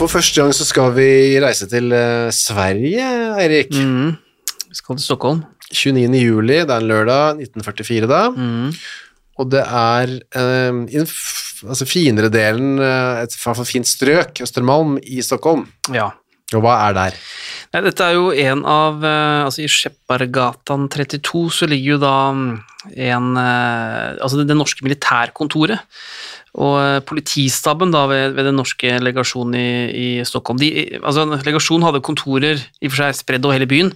For første gang så skal vi reise til eh, Sverige, Eirik. Mm. Vi skal til Stockholm. 29. juli, det er en lørdag, 1944 da. Mm. Og det er eh, i den altså finere delen, eh, et fint strøk, Østermalm i Stockholm. Ja. Og hva er der? Nei, dette er jo en av Altså, i Skjeppargatan 32 så ligger jo da mm, en Altså det norske militærkontoret. Og eh, politistaben da ved, ved den norske legasjonen i, i Stockholm de, altså Legasjonen hadde kontorer i og for seg spredd over hele byen,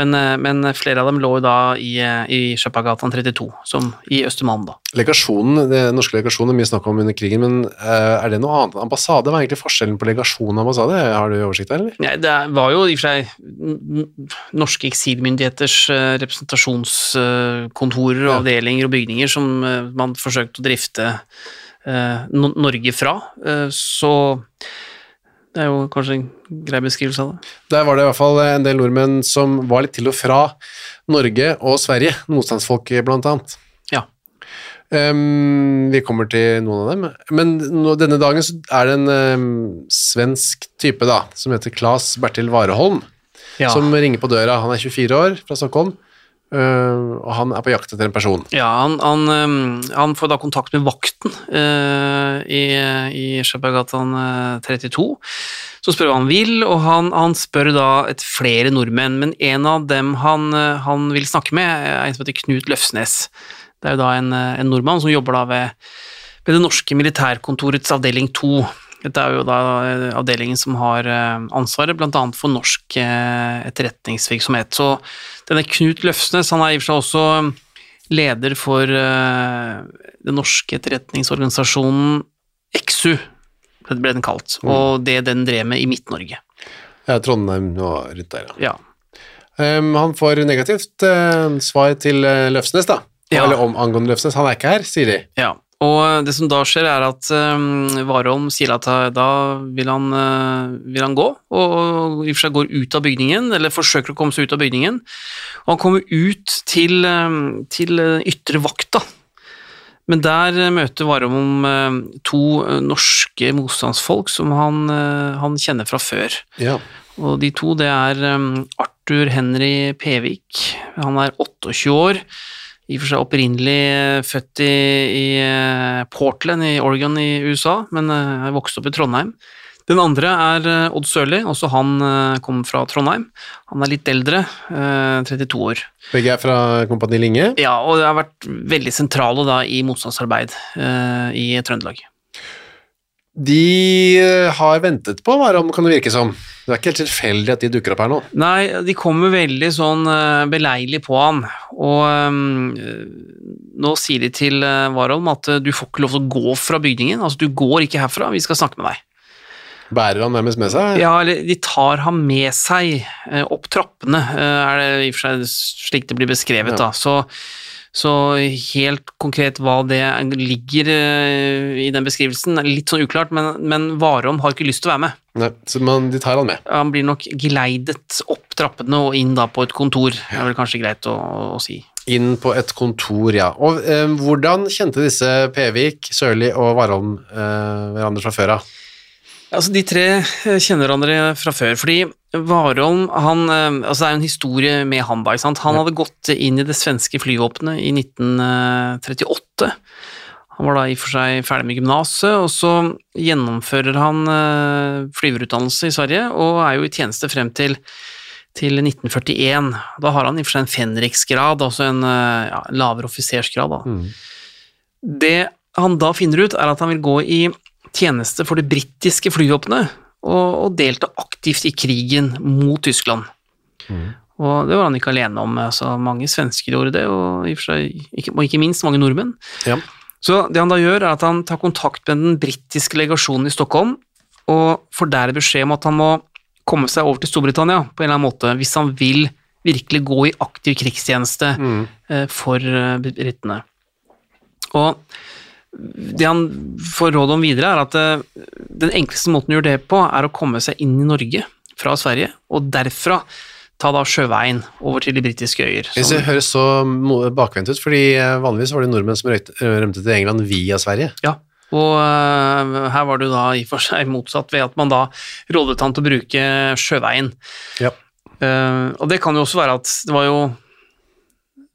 men, eh, men flere av dem lå da i, eh, i Skjeppargatan 32, som i Østermalm, da. Legasjonen, det norske legasjonen er mye snakk om under krigen, men er det noe annet? Ambassade, hva er egentlig forskjellen på legasjon og ambassade? Har du oversikt der, eller? Nei, det var jo i og for seg norske eksilmyndigheters representasjonskontorer og avdelinger og bygninger som man forsøkte å drifte Norge fra. Eh, Så det er jo kanskje en grei beskrivelse av det. Der var det i hvert fall en del nordmenn som var litt til og fra Norge og Sverige, motstandsfolk blant annet. Ja. Um, vi kommer til noen av dem, men nå, denne dagen så er det en um, svensk type da, som heter Claes Bertil Vareholm, Ja. som ringer på døra. Han er 24 år fra Stockholm, øh, og han er på jakt etter en person. Ja, han, han, um, han får da kontakt med vakten uh, i, i Skjøpberggatan uh, 32, så spør hva han vil, og han, han spør da et flere nordmenn, men en av dem han, eh, vil snakke med, er en som heter Knut Løfsnes. Det er jo da en, eh, en nordmann som jobber da ved, ved det norske militærkontorets avdeling 2. Dette er jo da eh, avdelingen som har eh, ansvaret annet for norsk eh, etterretningsvirksomhet. Så denne Knut Løfsnes han er i og for seg også leder for den norske etterretningsorganisasjonen EXU, det ble den kalt, og det den drev med i Midt-Norge. Ja, Trondheim og rundt der, ja. Ja. Um, han får negativt uh, svar til Løfsnes da, Ja. eller om angående Løfsnes. Han er ikke her, sier de. ja. Og det som da skjer, er at um, Warholm sier at eh, da vil han, uh, vil han gå, og i og for seg går ut av bygningen, eller forsøker å komme seg ut av bygningen. Og han kommer ut til, um, til ytre vakta. Men der møter Warholm um, to norske motstandsfolk som han, uh, han kjenner fra før. Ja. Og de to, det er Arthur Henry Pevik. Han er 28 år. I og for seg opprinnelig eh, født i, i eh, Portland i Oregon i USA, men eh, er vokst opp i Trondheim. Den andre er eh, Odd Sørli, også han kom fra Trondheim. Han er litt eldre, eh, 32 år. Begge er fra Kompani Linge. Ja, og det har vært veldig sentrale da i motstandsarbeid eh, i Trøndelag. De eh, har ventet på det kan det virke som. Det er ikke helt tilfeldig at de dukker opp her nå. Nei, de kommer veldig sånn uh, beleilig på han, og eh, nå sier de til uh, Warholm at eh, du får ikke lov til å gå fra bygningen, altså du går ikke herfra, vi skal snakke med deg. Bærer han nærmest med seg? Ja, eller de tar ham med seg eh, opp trappene, eh, er det i og for seg slik det blir beskrevet Ja. da, så, så helt konkret hva det ligger eh, i den beskrivelsen, er litt sånn uklart, men, men Warholm har ikke lyst til å være med. Nei, så man, de tar han med. Han blir nok geleidet opp trappene og inn da på et kontor, det er vel kanskje greit å, å si. Inn på et kontor, ja. Og eh, hvordan kjente disse Pevik, Sørli og Warholm eh, hverandre fra før av? Altså, de tre kjenner hverandre fra før, fordi Warholm, han, eh, altså det er jo en historie med han da, ikke sant? Han hadde gått inn i det svenske flyvåpenet i 1938. Han var da i og for seg ferdig med gymnaset, og så gjennomfører han eh, flyverutdannelse i Sverige, og er jo i tjeneste frem til, til 1941. Da har han i og for seg en fenriksgrad, altså en eh, ja, lavere offisersgrad. Da. Det han da finner ut, er at han vil gå i tjeneste for det britiske flyvåpenet, og, og delta aktivt i krigen mot Tyskland. Og det var han ikke alene om, altså mange svensker gjorde det, og, seg, ikke, og ikke minst mange nordmenn. Ja. Så det han da gjør, er at han tar kontakt med den britiske legasjonen i Stockholm, og får der beskjed om at han må komme seg over til Storbritannia på en eller annen måte, hvis han vil virkelig gå i aktiv krigstjeneste eh, for eh, britene. Og det han får råd om videre, er at eh, den enkleste måten å gjøre det på, er å komme seg inn i Norge fra Sverige, og derfra ta da sjøveien over til de britiske øyer. Hvis det høres så bakvendt ut, fordi eh, vanligvis var det nordmenn som rømte til England via Sverige. Ja, og her var det jo da i og for seg motsatt ved at man da rådet han til å bruke sjøveien. Ja. Eh, og det kan jo også være at det var jo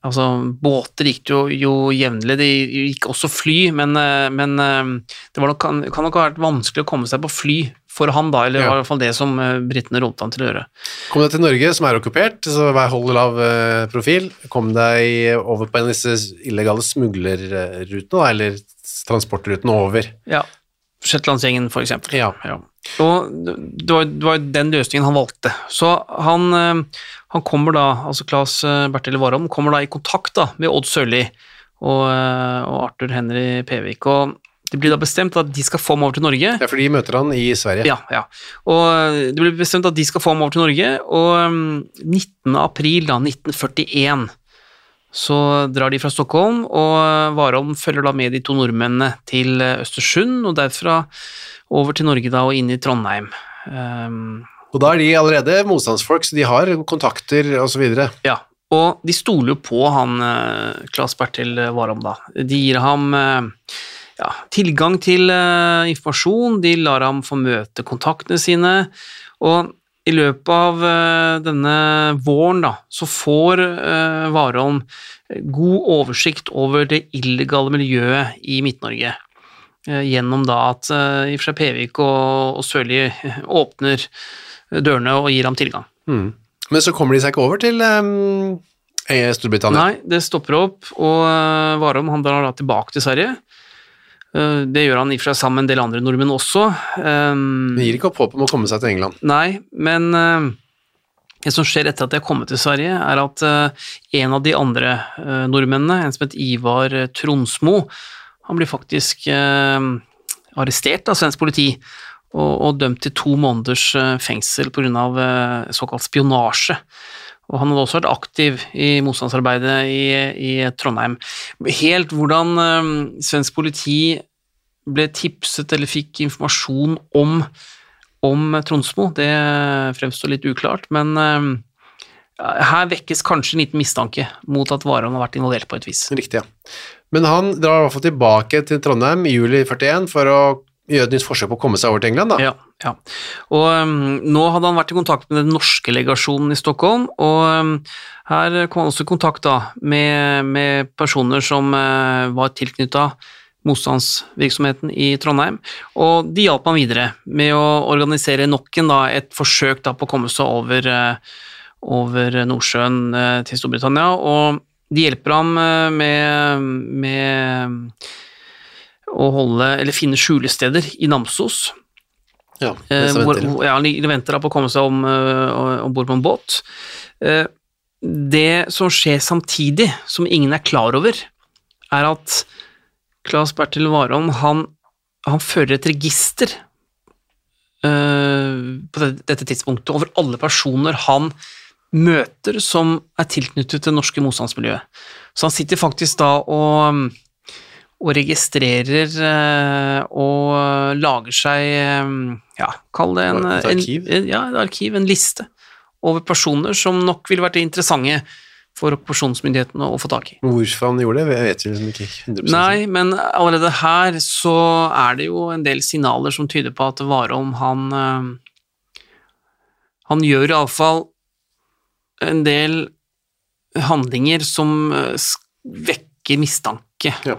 Altså, båter gikk jo, jo jevnlig, det gikk også fly, men, øh, men øh, det var nok, kan, kan nok ha vært vanskelig å komme seg på fly for han da, eller Ja. i hvert fall det som øh, britene rådet han til å gjøre. Kom deg til Norge, som er okkupert, så vær hold lav eh, profil. Kom deg over på en av disse illegale smuglerrutene, eller transportrutene over. Ja, Shetlandsgjengen for eksempel. Ja. Ja. Og det var, det var den løsningen han valgte. Så han, eh, han kommer da, altså Claes eh, Bertil Warholm, kommer da i kontakt da med Odd Sørli og, eh, og Arthur Henry Pevik, og det blir da bestemt at de skal få ham over til Norge. Ja, for de møter han i Sverige. Ja, ja. Og det blir bestemt at de skal få ham over til Norge, og mm, 19. april da, 1941 så drar de fra Stockholm, og eh, Warholm følger da med de to nordmennene til eh, Østersund, og derfra over til Norge da, og inn i Trondheim. Um, Og da er de allerede motstandsfolk, så de har kontakter videre. ja, og de stoler jo på han eh, Claes Bertil Warholm da. De gir ham eh, ja, tilgang til eh, informasjon, de lar ham få møte kontaktene sine, og i løpet av eh, denne våren da, så får uh, Warholm god oversikt over det illegale miljøet i Midt-Norge. eh, gjennom da at eh, i og for seg Pevik og, og Sørli åpner dørene og gir ham tilgang. Mm. Men så kommer de seg ikke over til um, Storbritannia. Nei, det stopper opp, og uh, Warholm han drar da tilbake til Sverige. Eh, det gjør han i og for seg sammen med en del andre nordmenn også. Det gir ikke opp håp om å komme seg til England. Nei, men eh, det som skjer etter at de har kommet til Sverige, er at eh, en av de andre nordmennene, en som het Ivar Tronsmo, han blir faktisk arrestert av svensk politi og, dømt til to måneders fengsel pga. Såkalt spionasje. Og han hadde også vært aktiv i motstandsarbeidet i, i Trondheim. Helt hvordan eh, svensk politi ble tipset eller fikk informasjon om om Tronsmo, det fremstår litt uklart, men eh, her vekkes kanskje en liten mistanke mot at Warholm har vært involvert på et vis. Riktig, ja. Men han drar i hvert fall tilbake til Trondheim i juli 41 for å gjøre et nytt forsøk på å komme seg over til England, da. Ja, ja. Og um, nå hadde han vært i kontakt med den norske legasjonen i Stockholm, og um, her kom han også i kontakt da med, med personer som uh, var tilknytta motstandsvirksomheten i Trondheim, og de hjalp han videre med å organisere nok en et forsøk da, på å komme seg over, uh, over Nordsjøen uh, til Storbritannia, og de hjelper ham med, med å holde, eller finne skjulesteder i Namsos, Ja, Eh, mens han venter. ja, han venter da på å komme seg om, uh, bord på en båt. Eh, det som skjer samtidig, som ingen er klar over, er at Claes Bertil Warholm, han, han fører et register på dette tidspunktet over alle personer han møter som er tilknyttet det norske motstandsmiljøet. Så han sitter faktisk da og og registrerer eh, og lager seg eh, ja, kall det en, Et arkiv? En, ja, et arkiv, en liste over personer som nok ville vært interessante for okkupasjonsmyndighetene å få tak i. Hvorfor han gjorde det, vet vi liksom ikke 100 Nei, men allerede her så er det jo en del signaler som tyder på at Warholm, han eh, Han gjør iallfall en del handlinger som vekker mistanke. Ja.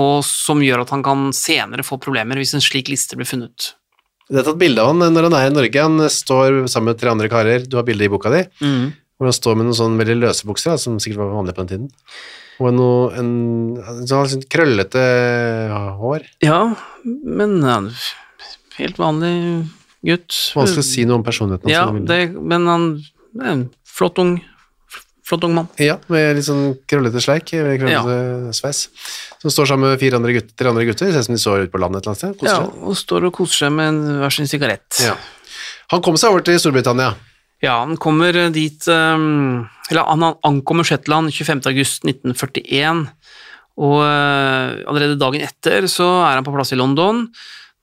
Og som gjør at han kan senere få problemer hvis en slik liste blir funnet. Det er tatt bilde av han når han er i Norge. Han står sammen med tre andre karer. Du har bilde i boka di. Hvor han står med noen sånn veldig løse bukser, som sikkert var vanlig på den tiden. Og noe, en, en sånn krøllete hår. Ja, men helt vanlig gutt. Vanskelig å si noe om personligheten hans. Ja, det, men han er en flott ung, flott ung mann. ja, med litt sånn krøllete sleik, krøllete sveis. Som står sammen med fire andre gutter, tre andre gutter. Ser ut som de står ute på landet et eller annet sted. koser Ja, seg. og står og koser seg med en hver sin sigarett. Ja. Han kom seg over til Storbritannia. Ja, han kommer eh, dit um, Eller han ankommer Shetland 25. august 1941, og eh, allerede dagen etter så er han på plass i London.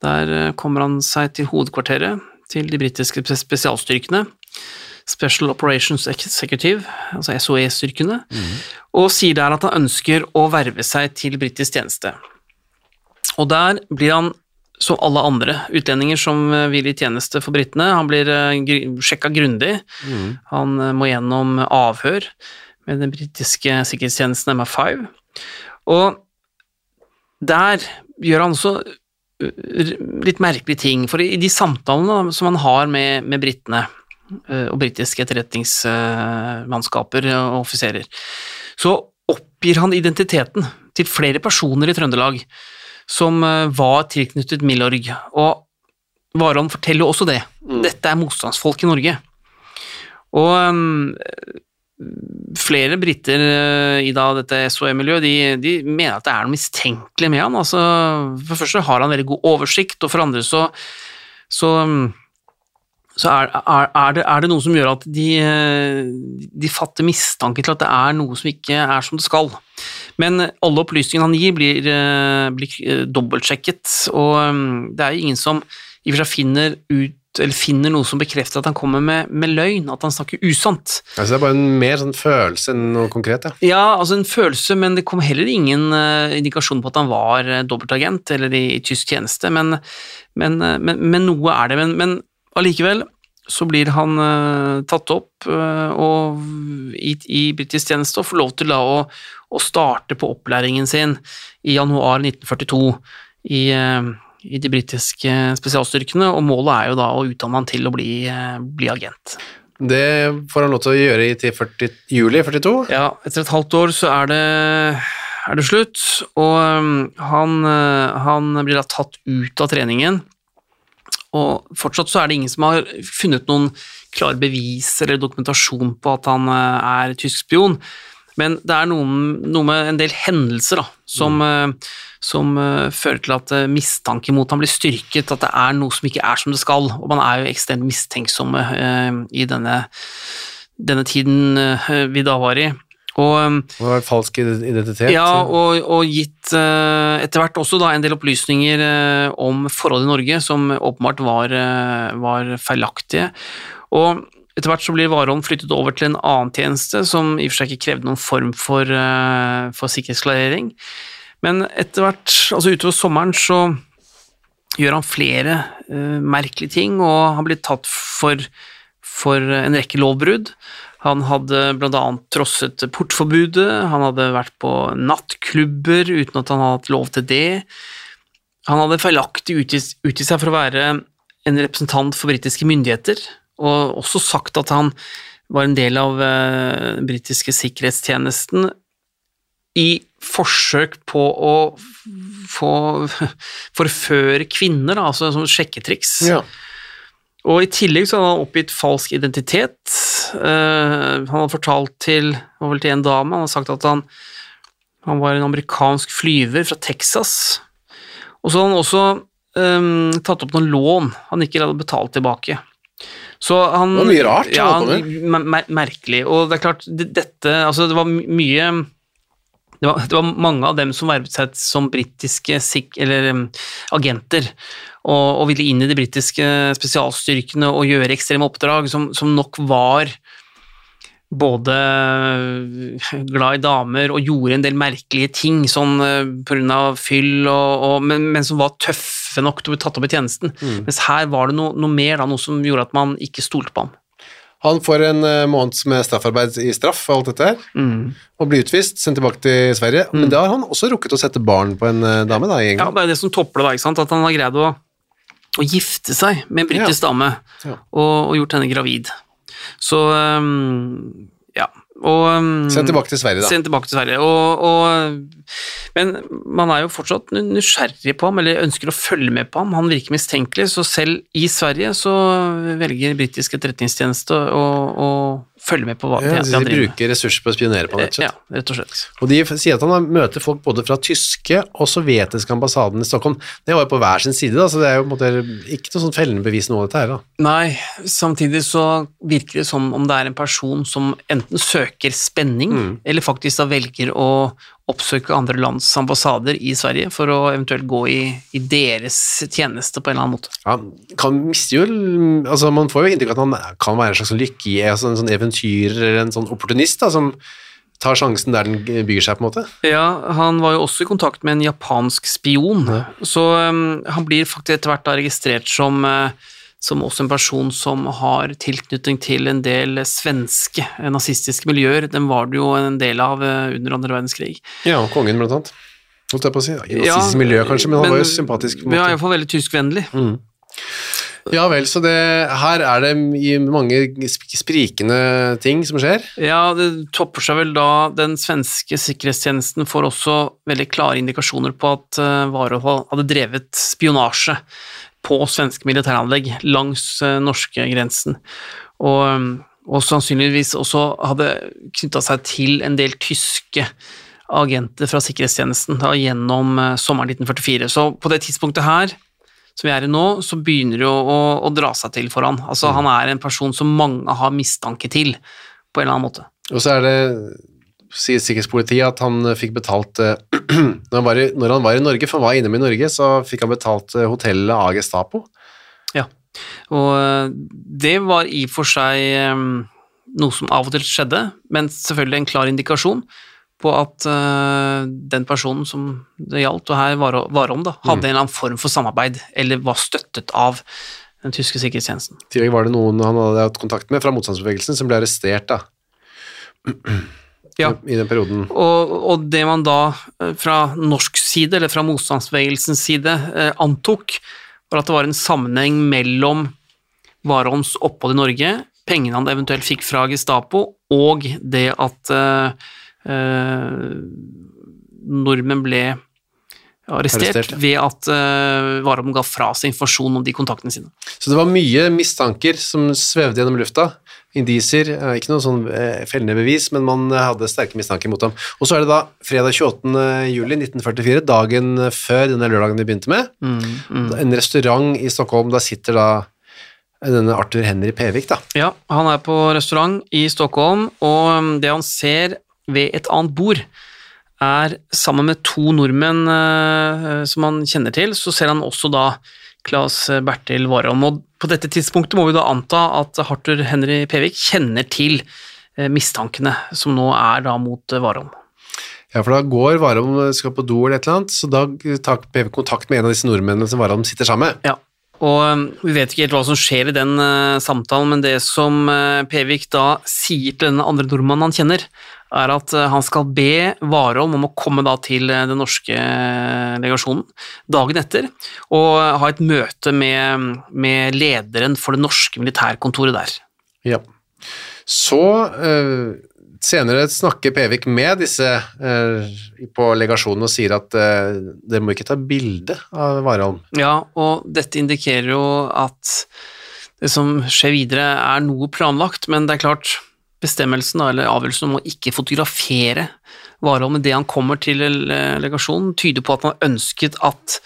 Der eh, kommer han seg til hovedkvarteret til de britiske spesialstyrkene. Special Operations Executive, altså SOE-styrkene, og sier der at han ønsker å verve seg til britisk tjeneste. Og der blir han som alle andre utlendinger som eh, vil i tjeneste for britene. Han blir eh, sjekka grundig. Han eh, må gjennom avhør med den britiske sikkerhetstjenesten MI5. Og der gjør han også litt merkelige ting, for i de samtalene som han har med, med britene og britiske etterretningsmannskaper og offiserer, så oppgir han identiteten til flere personer i Trøndelag som uh, var tilknyttet Milorg, og Varon forteller også det. Dette er motstandsfolk i Norge. Og flere briter eh, i da dette SOE-miljøet de, de mener at det er noe mistenkelig med han. Altså, for det første har han veldig god oversikt, og for andre så, så, um, så er, er, er, det, er det noe som gjør at de, eh, de fatter mistanke til at det er noe som ikke er som det skal. Men alle opplysningene han gir, blir, eh, blir eh, dobbeltsjekket, og um, det er jo ingen som i og for seg finner ut eller finner noe som bekrefter at han kommer med, med løgn, at han snakker usant. Altså, det er bare en mer sånn følelse enn noe konkret. Ja. Ja, altså en følelse, men det kom heller ingen uh, indikasjon på at han var uh, dobbeltagent eller i, i tysk tjeneste, men, men, uh, men, men noe er det. Men, men allikevel så blir han uh, tatt opp uh, og, i, i britisk tjeneste og får lov til da å, å starte på opplæringen sin i januar 1942 i, uh, i de britiske spesialstyrkene, og målet er jo da å utdanne han til å bli, bli agent. Det får han lov til å gjøre i til 40, juli 42. Ja, etter et halvt år så er det, er det slutt, og um, han, han blir da tatt ut av treningen, og fortsatt så er det ingen som har funnet noen klare bevis eller dokumentasjon på at han uh, er tysk spion, men det er noen, noe med en del hendelser da, som, mm. som uh, fører til at mistanke mot han blir styrket, at det er noe som ikke er som det skal, og man er jo ekstremt mistenksomme uh, i denne, denne tiden uh, vi da var i. Og, um, Det var falsk identitet. ja, og, og gitt uh, etter hvert også da en del opplysninger uh, om forhold i Norge som åpenbart var, uh, var feilaktige. Og etter hvert så blir Warholm flyttet over til en annen tjeneste som i og for seg ikke krevde noen form for, for sikkerhetsklarering. Men etter hvert, altså utover sommeren, så gjør han flere uh, merkelige ting, og han blir tatt for, for en rekke lovbrudd. Han hadde bl.a. trosset portforbudet, han hadde vært på nattklubber uten at han hadde hatt lov til det. Han hadde feilaktig utgitt seg for å være en representant for britiske myndigheter, og også sagt at han var en del av eh, den britiske sikkerhetstjenesten i forsøk på å få forføre kvinner, da, altså som sjekketriks. Ja. Og i tillegg så hadde han oppgitt falsk identitet. Eh, han hadde fortalt til, til en dame, han hadde sagt at han, han var en amerikansk flyver fra Texas. Og så hadde han også um, tatt opp noen lån han ikke hadde betalt tilbake. Så han, Det var mye rart Ja, han, mer merkelig. Og det er klart, dette Altså, det var mye det var, det var mange av dem som vervet seg som britiske eller um, agenter, og, og ville inn i de britiske spesialstyrkene og gjøre ekstreme oppdrag, som, som nok var både glad i damer og gjorde en del merkelige ting sånn pga. grunn av fyll, og, og, men, men som var tøffe nok til å bli tatt opp i tjenesten. Mens her var det noe, noe mer, da, noe som gjorde at man ikke stolte på ham. Han får en måneds måned med straffarbeid i straff og alt dette her, Mm. og blir utvist, sendt tilbake til Sverige. Men da har han også rukket å sette barn på en uh, dame da, i Ja, det er det som topper det, da, ikke sant? at han har greid å, å gifte seg med en britisk dame Ja. og, og gjort henne gravid. Så um, ja. Og, um, Sendt tilbake til Sverige, da. Sendt tilbake til Sverige. Og, og, men man er jo fortsatt nysgjerrig på ham, eller ønsker å følge med på ham. Han virker mistenkelig, så selv i Sverige så velger britisk etterretningstjeneste å følge med på hva Ja, så han de bruker ressurser på å spionere på rett og Ja, rett og slett. Og de sier at han møter folk både fra tyske og sovjetiske ambassaden i Stockholm. Det var jo på hver sin side, da, så det er jo måte ikke noe sånn fellende bevis noe av dette her. da. Nei, samtidig så virker det som om det er en person som enten søker spenning, Mm. eller faktisk da velger å oppsøke andre lands ambassader i Sverige for å eventuelt gå i, i deres tjeneste på en eller annen måte. Ja, kan mister jo altså Man får jo inntrykk av at han kan være en slags sånn lykke, altså en sånn eventyrer eller en sånn opportunist da, som tar sjansen der den bygger seg, på en måte. Ja, han var jo også i kontakt med en japansk spion, så um, han blir faktisk etter hvert da registrert som, uh, som også en person som har tilknytning til en del svenske eh, nazistiske miljøer. Den var det jo en del av uh, under andre verdenskrig. Ja, kongen blant annet. Holdt jeg på å si. I Ja, nazistisk miljø, kanskje, men han var jo sympatisk. på en Ja, måte. iallfall veldig tyskvennlig. Ja vel, så det, her er det mange sprikende ting som skjer. Ja, det topper seg vel da Den svenske sikkerhetstjenesten får også veldig klare indikasjoner på at Warholm hadde drevet spionasje på svenske militæranlegg langs uh, norskegrensen. Og, um, og sannsynligvis også hadde knytta seg til en del tyske agenter fra sikkerhetstjenesten da, gjennom uh, sommeren 1944. Så på det tidspunktet her som vi er i nå, så begynner det å, å, å dra seg til for han. Altså, han er en person som mange har mistanke til, på en eller annen måte. Og så er det, sier sikkerhetspolitiet, at han eh, fikk betalt eh, når, han var i, han var i Norge, for han var innom i Norge, så fikk han betalt eh, hotellet av Gestapo. Ja. Og det var i og for seg noe som av og til skjedde, men selvfølgelig en klar indikasjon på at den personen som det gjaldt, og her var, var om, da, hadde en eller annen form for samarbeid, eller var støttet av den tyske sikkerhetstjenesten. I tillegg var det noen han hadde hatt kontakt med fra motstandsbevegelsen som ble arrestert da, Ja. i den perioden. Og, og det man da eh, fra norsk side, eller fra motstandsbevegelsens side, eh, antok, var at det var en sammenheng mellom Warholms opphold i Norge, pengene han eventuelt fikk fra Gestapo, og det at eh, eh, nordmenn ble arrestert, Arrestert, ved at uh, Warholm ga fra seg informasjon om de kontaktene sine. Så det var mye mistanker som svevde gjennom lufta. Indisier, eh, ikke noe sånn eh, fellende bevis, men man eh, hadde sterke mistanker mot ham. Og så er det da fredag 28. juli 1944, dagen før denne lørdagen vi begynte med, Mm, en restaurant i Stockholm, der sitter da denne Arthur Henry Pevik da. Ja, han er på restaurant i Stockholm, og um, det han ser ved et annet bord, er sammen med to nordmenn som han kjenner til, så ser han også da Claes Bertil Warholm. Og på dette tidspunktet må vi da anta at Arthur Henry Pevik kjenner til eh, mistankene som nå er da mot eh, Warholm. Ja, for da går Warholm skal på do eller et eller annet, så da tar Pevik kontakt med en av disse nordmennene som Warholm sitter sammen med. Ja, og vi vet ikke helt hva som skjer i den uh, samtalen, men det som uh, Pevik da sier til den andre nordmannen han kjenner, er at uh, han skal be Warholm om å komme da til det norske legasjonen dagen etter, og ha et møte med, med lederen for det norske militærkontoret der. Ja. Så eh, senere snakker Pevik med disse eh, på legasjonen og sier at eh, dere må ikke ta bilde av Warholm. Ja, og dette indikerer jo at det som skjer videre er noe planlagt, men det er klart bestemmelsen eller avgjørelsen om å ikke fotografere Warholm det han kommer til eh, legasjonen, tyder på at han ønsket at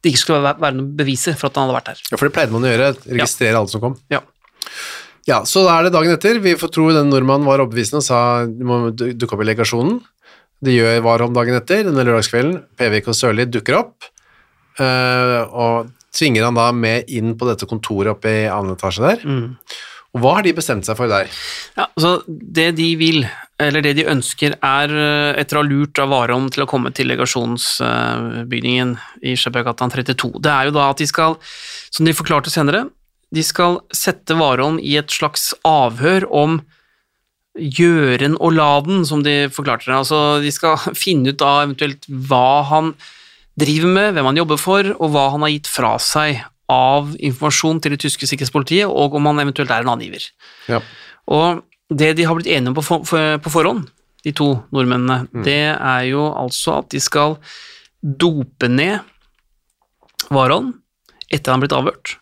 det ikke skulle være noen beviser for at han hadde vært der. Ja, for det pleide man å gjøre, registrere alle som kom. Ja. Ja, så da er det dagen etter. Vi får tro den nordmannen var overbevisende og sa du må dukke opp i legasjonen. Det gjør Warholm dagen etter, denne lørdagskvelden. Pevik og Sørli dukker opp, eh, og tvinger han da med inn på dette kontoret oppe i annen etasje der. Og hva har de bestemt seg for der? Ja, altså Det de vil, eller det de ønsker, er eh, etter å ha lurt av Warholm til å komme til legasjonsbygningen i Skjøberggata 32. Det er jo da at de skal, som de forklarte senere, de skal sette Warholm i et slags avhør om gjøren og laden, som de forklarte det. Altså, de skal finne ut da eventuelt hva han driver med, hvem han jobber for, og hva han har gitt fra seg av informasjon til det tyske sikkerhetspolitiet, og om han eventuelt er en angiver. Ja. Og det de har blitt enige om på, for, for, på forhånd, de to nordmennene, det er jo altså at de skal dope ned Warholm etter han er blitt avhørt.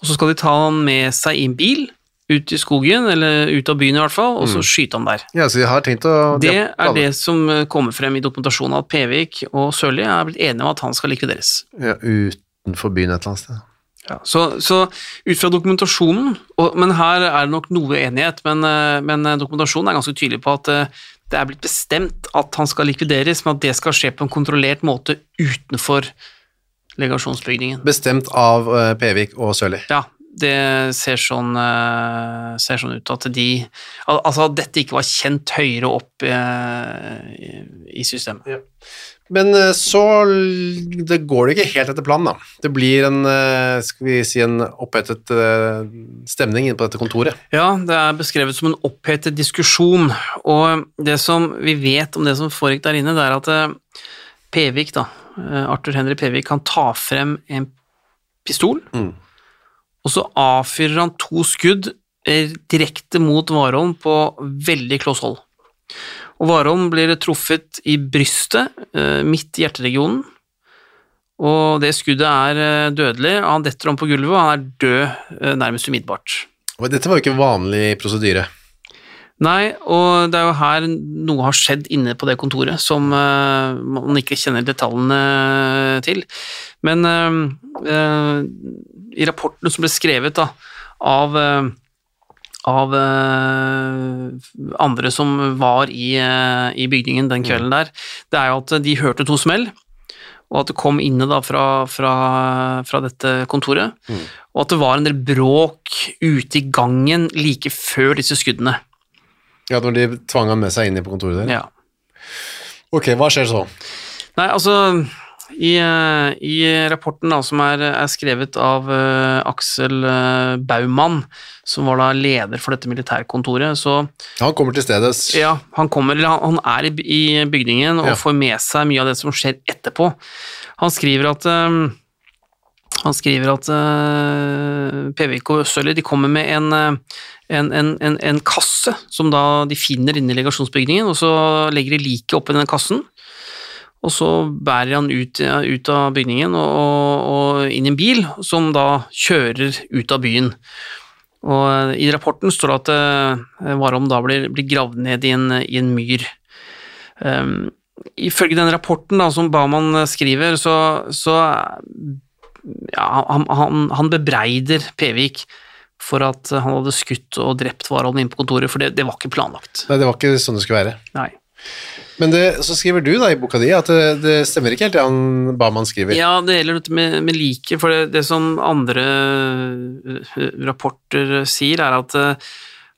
Og så skal de ta han med seg i en bil ut i skogen, eller ut av byen i hvert fall, og så skyte han der. ja, så de har tenkt å Det er det som kommer frem i dokumentasjonen, at Pevik og Sørli er blitt enige om at han skal likvideres. Ja, utenfor byen et eller annet sted. Ja, så, så ut fra dokumentasjonen, og, men her er det nok noe enighet, men, eh, men eh, dokumentasjonen er ganske tydelig på at eh, det er blitt bestemt at han skal likvideres, men at det skal skje på en kontrollert måte utenfor legasjonsbygningen. Bestemt av Pevik og Sørli. Ja, det ser sånn, eh, ser sånn ut at de Altså at dette ikke var kjent høyere opp eh, i, i systemet. Men eh, så det går det ikke helt etter planen, da. Det blir en, skal vi si, en opphetet stemning inne på dette kontoret. Ja, det er beskrevet som en opphetet diskusjon, og det som vi vet om det som foregikk der inne, det er at Pevik, da, Arthur Henry Pevik, kan ta frem en pistol, Mm. Og så avfyrer han to skudd eh, direkte mot Warholm på veldig kloss hold. Og Warholm blir truffet i brystet, eh, midt i hjerteregionen, og det skuddet er eh, dødelig. Han detter om på gulvet, og han er død nærmest umiddelbart. Dette var jo ikke vanlig prosedyre. Nei, og det er jo her noe har skjedd inne på det kontoret som man ikke kjenner detaljene til. Men i rapporten som ble skrevet da, av, eh, av eh, andre som var i, eh, i bygningen den kvelden der, det er jo at de hørte to smell, og at det kom inne da fra, fra, fra dette kontoret, og at det var en del bråk ute i gangen like før disse skuddene. Ja, når de tvang han med seg inn på kontoret der. Ja. Ok, hva skjer så? Nei, altså i, eh, i rapporten da, som er, er skrevet av uh, Aksel uh, Baumann, som var da leder for dette militærkontoret, så Han kommer til stedet. ja, han kommer, han, han er i, i bygningen og Ja. får med seg mye av det som skjer etterpå. Han skriver at um, han skriver at uh, PVK og Sølli de kommer med en, en, en, en, en kasse som da de finner inne i legasjonsbygningen, og så legger de liket oppi den kassen. Og så bærer han ut, ut av bygningen og, og, og inn i en bil, som da kjører ut av byen. Og eh, I rapporten står det at uh, Warholm da blir, blir gravd ned i en, i en myr. Um, ifølge den rapporten da, som Baumann skriver, så, så ja, han, han, han bebreider Pevik for at han hadde skutt og drept Warholm inne på kontoret, for det, det var ikke planlagt. Nei, det var ikke sånn det skulle være. Nei. Men det, så skriver du da i boka di at det, det stemmer ikke helt han Baman skriver. Ja, det gjelder dette med, med like, for det, det som andre eh, rapporter sier, er at eh,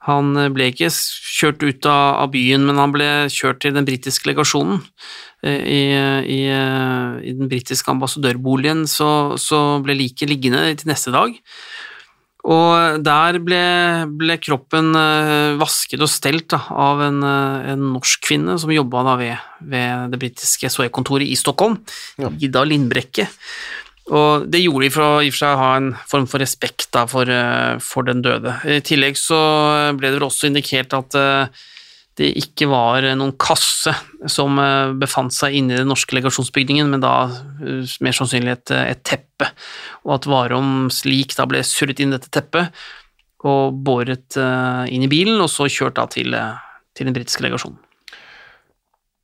han ble ikke kjørt ut av, av byen, men han ble kjørt til den britiske legasjonen. Eh, I, i, I den britiske ambassadørboligen så, så ble liket liggende til neste dag. Og der ble, ble kroppen eh, vasket og stelt da, av en, eh, en norsk kvinne som jobba ved, ved det britiske SOE-kontoret i Stockholm, Ja. Ida Lindbrekke. Og det gjorde de for å i og for seg ha en form for respekt da, for, eh, for den døde. I tillegg så ble det vel også indikert at eh, det ikke var noen kasse som eh, befant seg inne i den norske legasjonsbygningen, men da eh, mer sannsynlig et, et teppe, og at Warholms lik da ble surret inn i dette teppet og båret eh, inn i bilen, og så kjørt da til, eh, til den britiske legasjonen.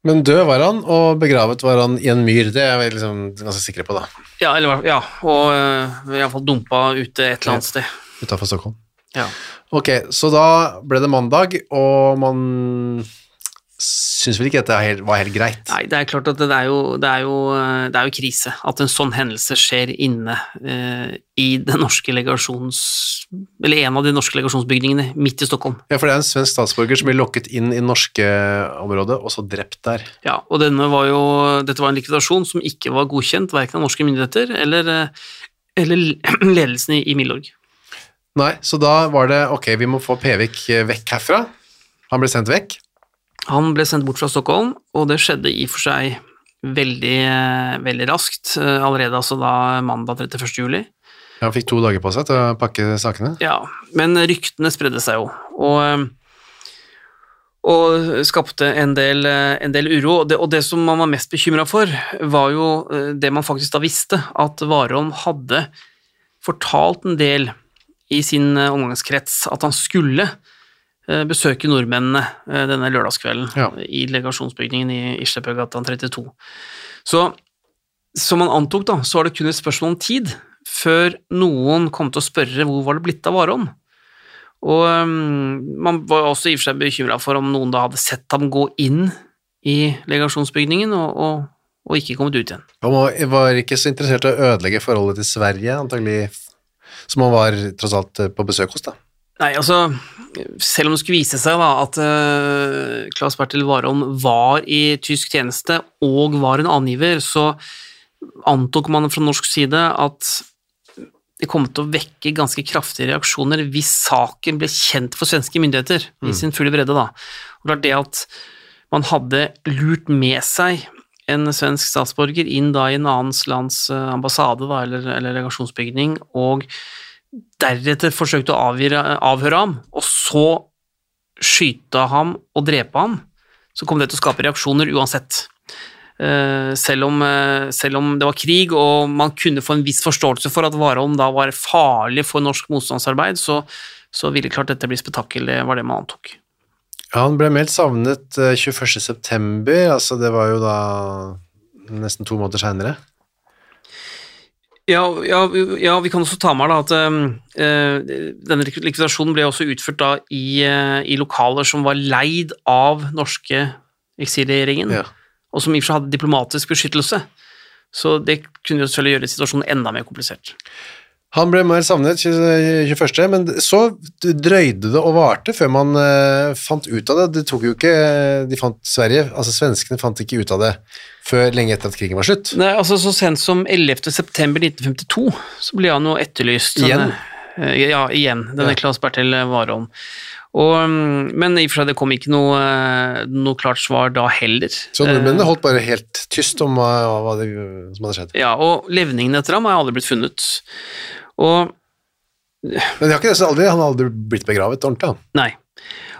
Men død var han, og begravet var han i en myr. Det er vi liksom ganske sikre på, da. Ja, eller, ja og uh, iallfall dumpa ute et eller annet sted. Utafor Stockholm. Ja. Ok, så da ble det mandag, og man syns vel ikke dette var helt greit. Nei, det er klart at det er, jo, det, er jo, det er jo krise at en sånn hendelse skjer inne eh, i den norske legasjons... Eller en av de norske legasjonsbygningene midt i Stockholm. Ja, for det er en svensk statsborger som blir lokket inn i norske området, og så drept der. Ja, og denne var jo, dette var en likvidasjon som ikke var godkjent, verken av norske myndigheter eller, eh, eller ledelsen i, i Milorg. Nei, så da var det ok, vi må få Pevik eh, vekk herfra. Han ble sendt vekk. Han ble sendt bort fra Stockholm, og det skjedde i og for seg veldig, eh, veldig raskt, eh, allerede altså da mandag 31. juli. Ja, Han fikk to dager på seg til å pakke sakene. Ja, men ryktene spredde seg jo, og, og skapte en del, en del uro. Og det, og det som man var mest bekymra for, var jo det man faktisk da visste, at Warholm hadde fortalt en del i sin eh, omgangskrets at han skulle eh, besøke nordmennene eh, denne lørdagskvelden Ja. i legasjonsbygningen i Islebøgata 32. Så som man antok, da, så var det kun et spørsmål om tid før noen kom til å spørre hvor var det blitt av Warholm. Og um, man var også i og for seg bekymra for om noen da hadde sett ham gå inn i legasjonsbygningen og, og, og ikke kommet ut igjen. Han var- var ikke så interessert i å ødelegge forholdet til Sverige, antagelig, som han var tross alt eh, på besøk hos, da. Nei, altså, selv om det skulle vise seg da at uh, Claes Bertil Warholm var i tysk tjeneste og var en angiver, så antok man fra norsk side at det kom til å vekke ganske kraftige reaksjoner hvis saken ble kjent for svenske myndigheter i sin fulle bredde. Da. Og det er det at man hadde lurt med seg en svensk statsborger inn da i en annen lands eh, ambassade da, eller, eller legasjonsbygning, og deretter forsøkte å avgjøre, avhøre ham, og så skyte ham og drepe ham, så kom det til å skape reaksjoner uansett. Eh, selv, om, eh, selv om det var krig og man kunne få en viss forståelse for at Warholm da var farlig for norsk motstandsarbeid, så, så ville klart dette bli spetakkel, var det man antok. Han ble meldt savnet eh, 21. september, altså det var jo da nesten to måneder senere. Ja, ja, ja, vi kan også ta med da at uh, denne likvidasjonen ble også utført da i, uh, i lokaler som var leid av norske eksilregjeringen, Ja. og som i og for seg hadde diplomatisk beskyttelse. Så det kunne jo selvfølgelig gjøre situasjonen enda mer komplisert. Han ble mer savnet 21., men så drøyde det og varte før man uh, fant ut av det. Det tok jo ikke De fant Sverige, altså svenskene fant ikke ut av det før lenge etter at krigen var slutt. Nei, altså Så sent som 11. september 1952 så ble han jo etterlyst. Igjen? Denne, eh, ja, igjen. Denne Ja. Claes Bertil Warholm. Og, mm, men i og for seg det kom ikke noe, eh, noe klart svar da heller. Så nordmennene holdt bare helt tyst om hva, hva det, som hadde skjedd. Ja, og levningen etter ham har aldri blitt funnet. Og Men har aldri, han har aldri blitt begravet ordentlig. Han. Nei.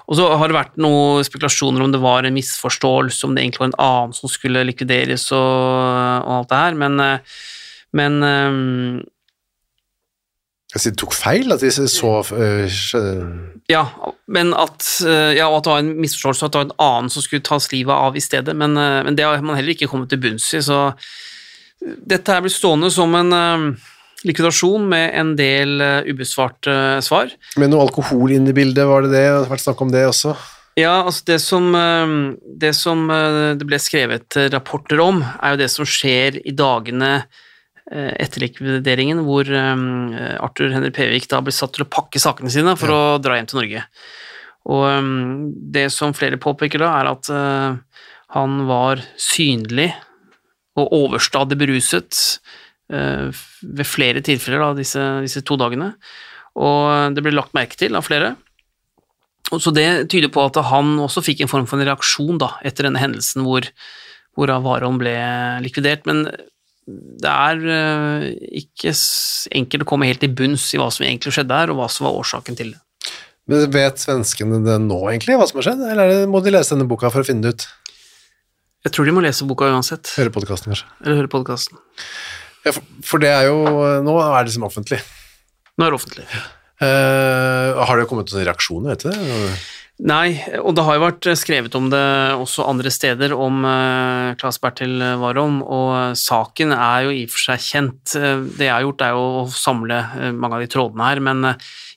Og så har det vært noen spekulasjoner om det var en misforståelse, om det egentlig var en annen som skulle likvideres og, og alt det her, men, men um, Altså, de tok feil, at de så øh, Ja, men at, eh, ja, og at det var en misforståelse, og at det var en annen som skulle tas livet av i stedet, men, eh, men det har man heller ikke kommet til bunns i, så dette her blir stående som en eh, likvidasjon med en del eh, ubesvarte svar. Med noe alkohol inn i bildet, var det det? Det har vært snakk om det også. Ja, altså det som, eh, det som eh, det ble skrevet eh, rapporter om, er jo det som skjer i dagene eh, etter likvideringen, hvor eh, Arthur Henrik Pevik da ble satt til å pakke sakene sine for å dra hjem til Norge. Og eh, det som flere påpeker da, er at eh, han var synlig og overstadig beruset eh, ved flere tilfeller da, disse, disse to dagene, og det ble lagt merke til av flere. Og Så det tyder på at han også fikk en form for en reaksjon da, etter denne hendelsen hvor, hvor Warholm ble likvidert, men det er eh, ikke enkelt å komme helt til bunns i hva som egentlig skjedde her, og hva som var årsaken til det. Men vet svenskene det nå, egentlig, hva som har skjedd? Eller er må de lese denne boka for å finne det ut? Jeg tror de må lese boka uansett, Høre podkasten, kanskje. eller høre podkasten. For, for det er jo Nå er det liksom offentlig. Nå er det offentlig. Uh, har det kommet noen reaksjoner, vet du det? Nei, og det har jo vært skrevet om det også andre steder, om uh, Claes Bertil Warholm, og uh, saken er jo i og for seg kjent. Eh, det jeg har gjort, er jo å samle mange av de trådene her, men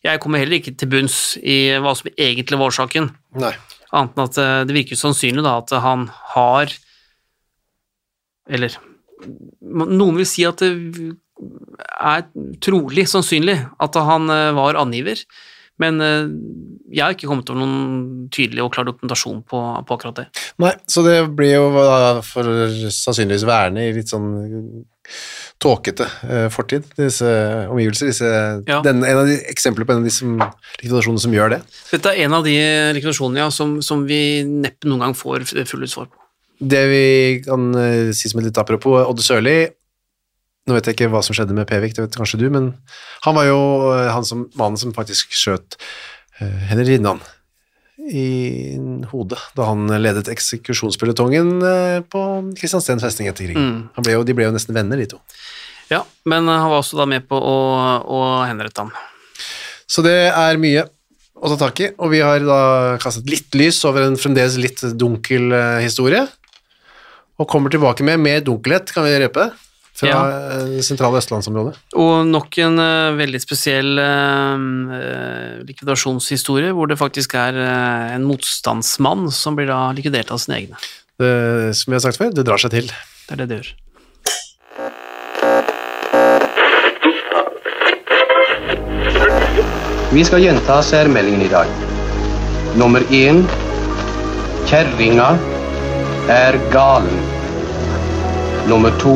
jeg kommer heller ikke til bunns i hva som egentlig var årsaken, Nei. annet enn at det virker sannsynlig da at han har Eller noen vil si at det er trolig sannsynlig at han eh, var angiver, Men eh, jeg har ikke kommet over noen tydelig og klar dokumentasjon på, på akkurat det. Nei, så det blir jo for sannsynligvis værende i litt sånn tåkete eh, fortid, disse omgivelser. Disse, Ja. den, en av de eksempler på en av de som, likvidasjonene som gjør det. Dette er en av de likvidasjonene ja, som, som vi neppe noen gang får fulle svar på. Det vi kan eh, si som et litt apropos, Odde Sørli Nå vet jeg ikke hva som skjedde med Pevik, det vet kanskje du, men han var jo eh, han som, mannen som faktisk skjøt uh, Henry Rinnan i hodet da han ledet eksekusjonspelotongen eh, på Kristiansten festning etter krigen. Mm. Han ble jo, de ble jo nesten venner, de to. Ja, men eh, han var også da med på å, å henrette ham. Så det er mye å ta tak i, og vi har da kastet litt lys over en fremdeles litt dunkel eh, historie, og kommer tilbake med mer dunkelhet, kan vi røpe, fra Ja. eh, det sentrale østlandsområdet. Og nok en uh, veldig spesiell eh, likvidasjonshistorie, hvor det faktisk er uh, en motstandsmann som blir da likvidert av sine egne. Det, som vi har sagt før, det drar seg til. Det er det det gjør. Vi skal gjenta særmeldingen i dag. Nummer én Kjerringa er galen. Nummer to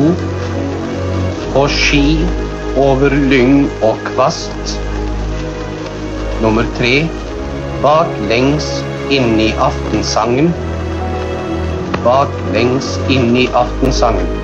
På ski over lyng og kvast. Nummer tre Baklengs inn i aftensangen. Baklengs inn i aftensangen.